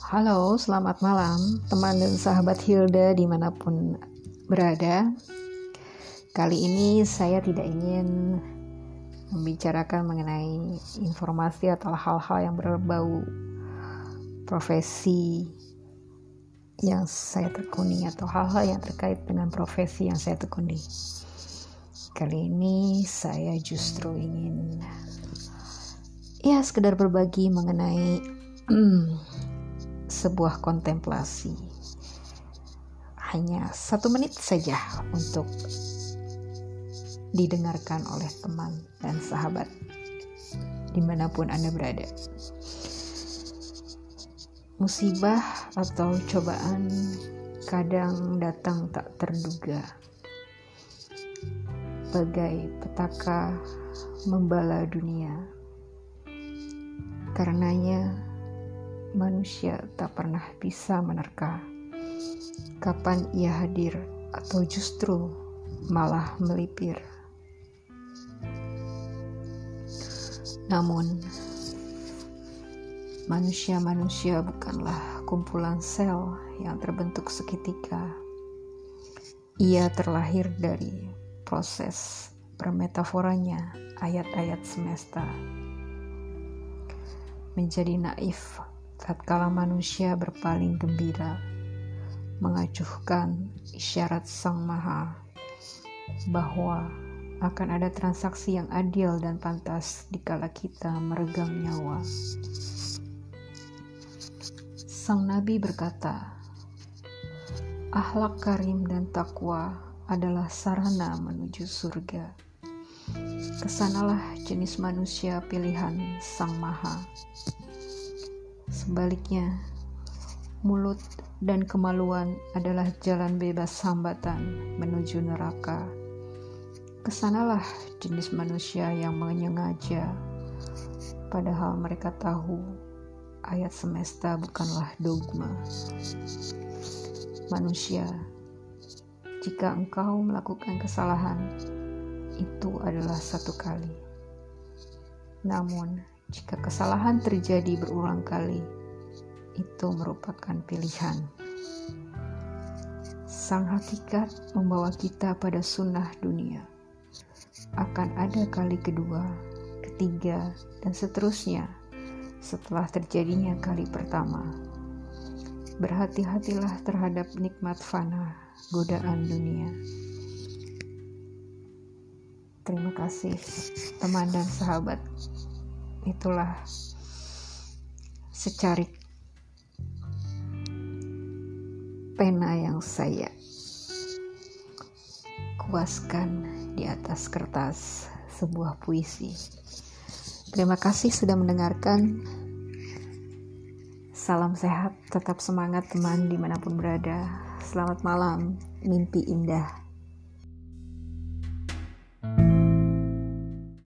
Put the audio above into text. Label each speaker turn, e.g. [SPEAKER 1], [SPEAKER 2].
[SPEAKER 1] Halo, selamat malam teman dan sahabat Hilda di mana pun berada. Kali ini saya tidak ingin membicarakan mengenai informasi atau hal-hal yang berbau profesi yang saya tekuni atau hal-hal yang terkait dengan profesi yang saya tekuni. Kali ini saya justru ingin ya sekedar berbagi mengenai sebuah kontemplasi. Hanya satu menit saja untuk didengarkan oleh teman dan sahabat di mana pun Anda berada. Musibah atau cobaan kadang datang tak terduga. Bagai petaka membala dunia. Karenanya, manusia tak pernah bisa menerka kapan ia hadir atau justru malah melipir. Namun, manusia-manusia bukanlah kumpulan sel yang terbentuk seketika. Ia terlahir dari proses bermetaforanya ayat-ayat semesta. Menjadi naif tatkala manusia berpaling gembira, mengacuhkan isyarat Sang Maha bahwa akan ada transaksi yang adil dan pantas dikala kita meregang nyawa. Sang Nabi berkata, "Akhlak karim dan takwa adalah sarana menuju surga." Ke sanalah jenis manusia pilihan Sang Maha. Sebaliknya, mulut dan kemaluan adalah jalan bebas hambatan menuju neraka. Ke sanalah jenis manusia yang menyengaja, padahal mereka tahu ayat semesta bukanlah dogma. Manusia, jika engkau melakukan kesalahan, itu adalah satu kali. Namun, jika kesalahan terjadi berulang kali, itu merupakan pilihan. Sang hakikat membawa kita pada sunnah dunia. Akan ada kali kedua, ketiga, dan seterusnya setelah terjadinya kali pertama. Berhati-hatilah terhadap nikmat fana, godaan dunia. Terima kasih, teman dan sahabat itulah secarik pena yang saya kuaskan di atas kertas sebuah puisi. Terima kasih sudah mendengarkan. Salam sehat, tetap semangat teman di mana pun berada. Selamat malam, mimpi indah.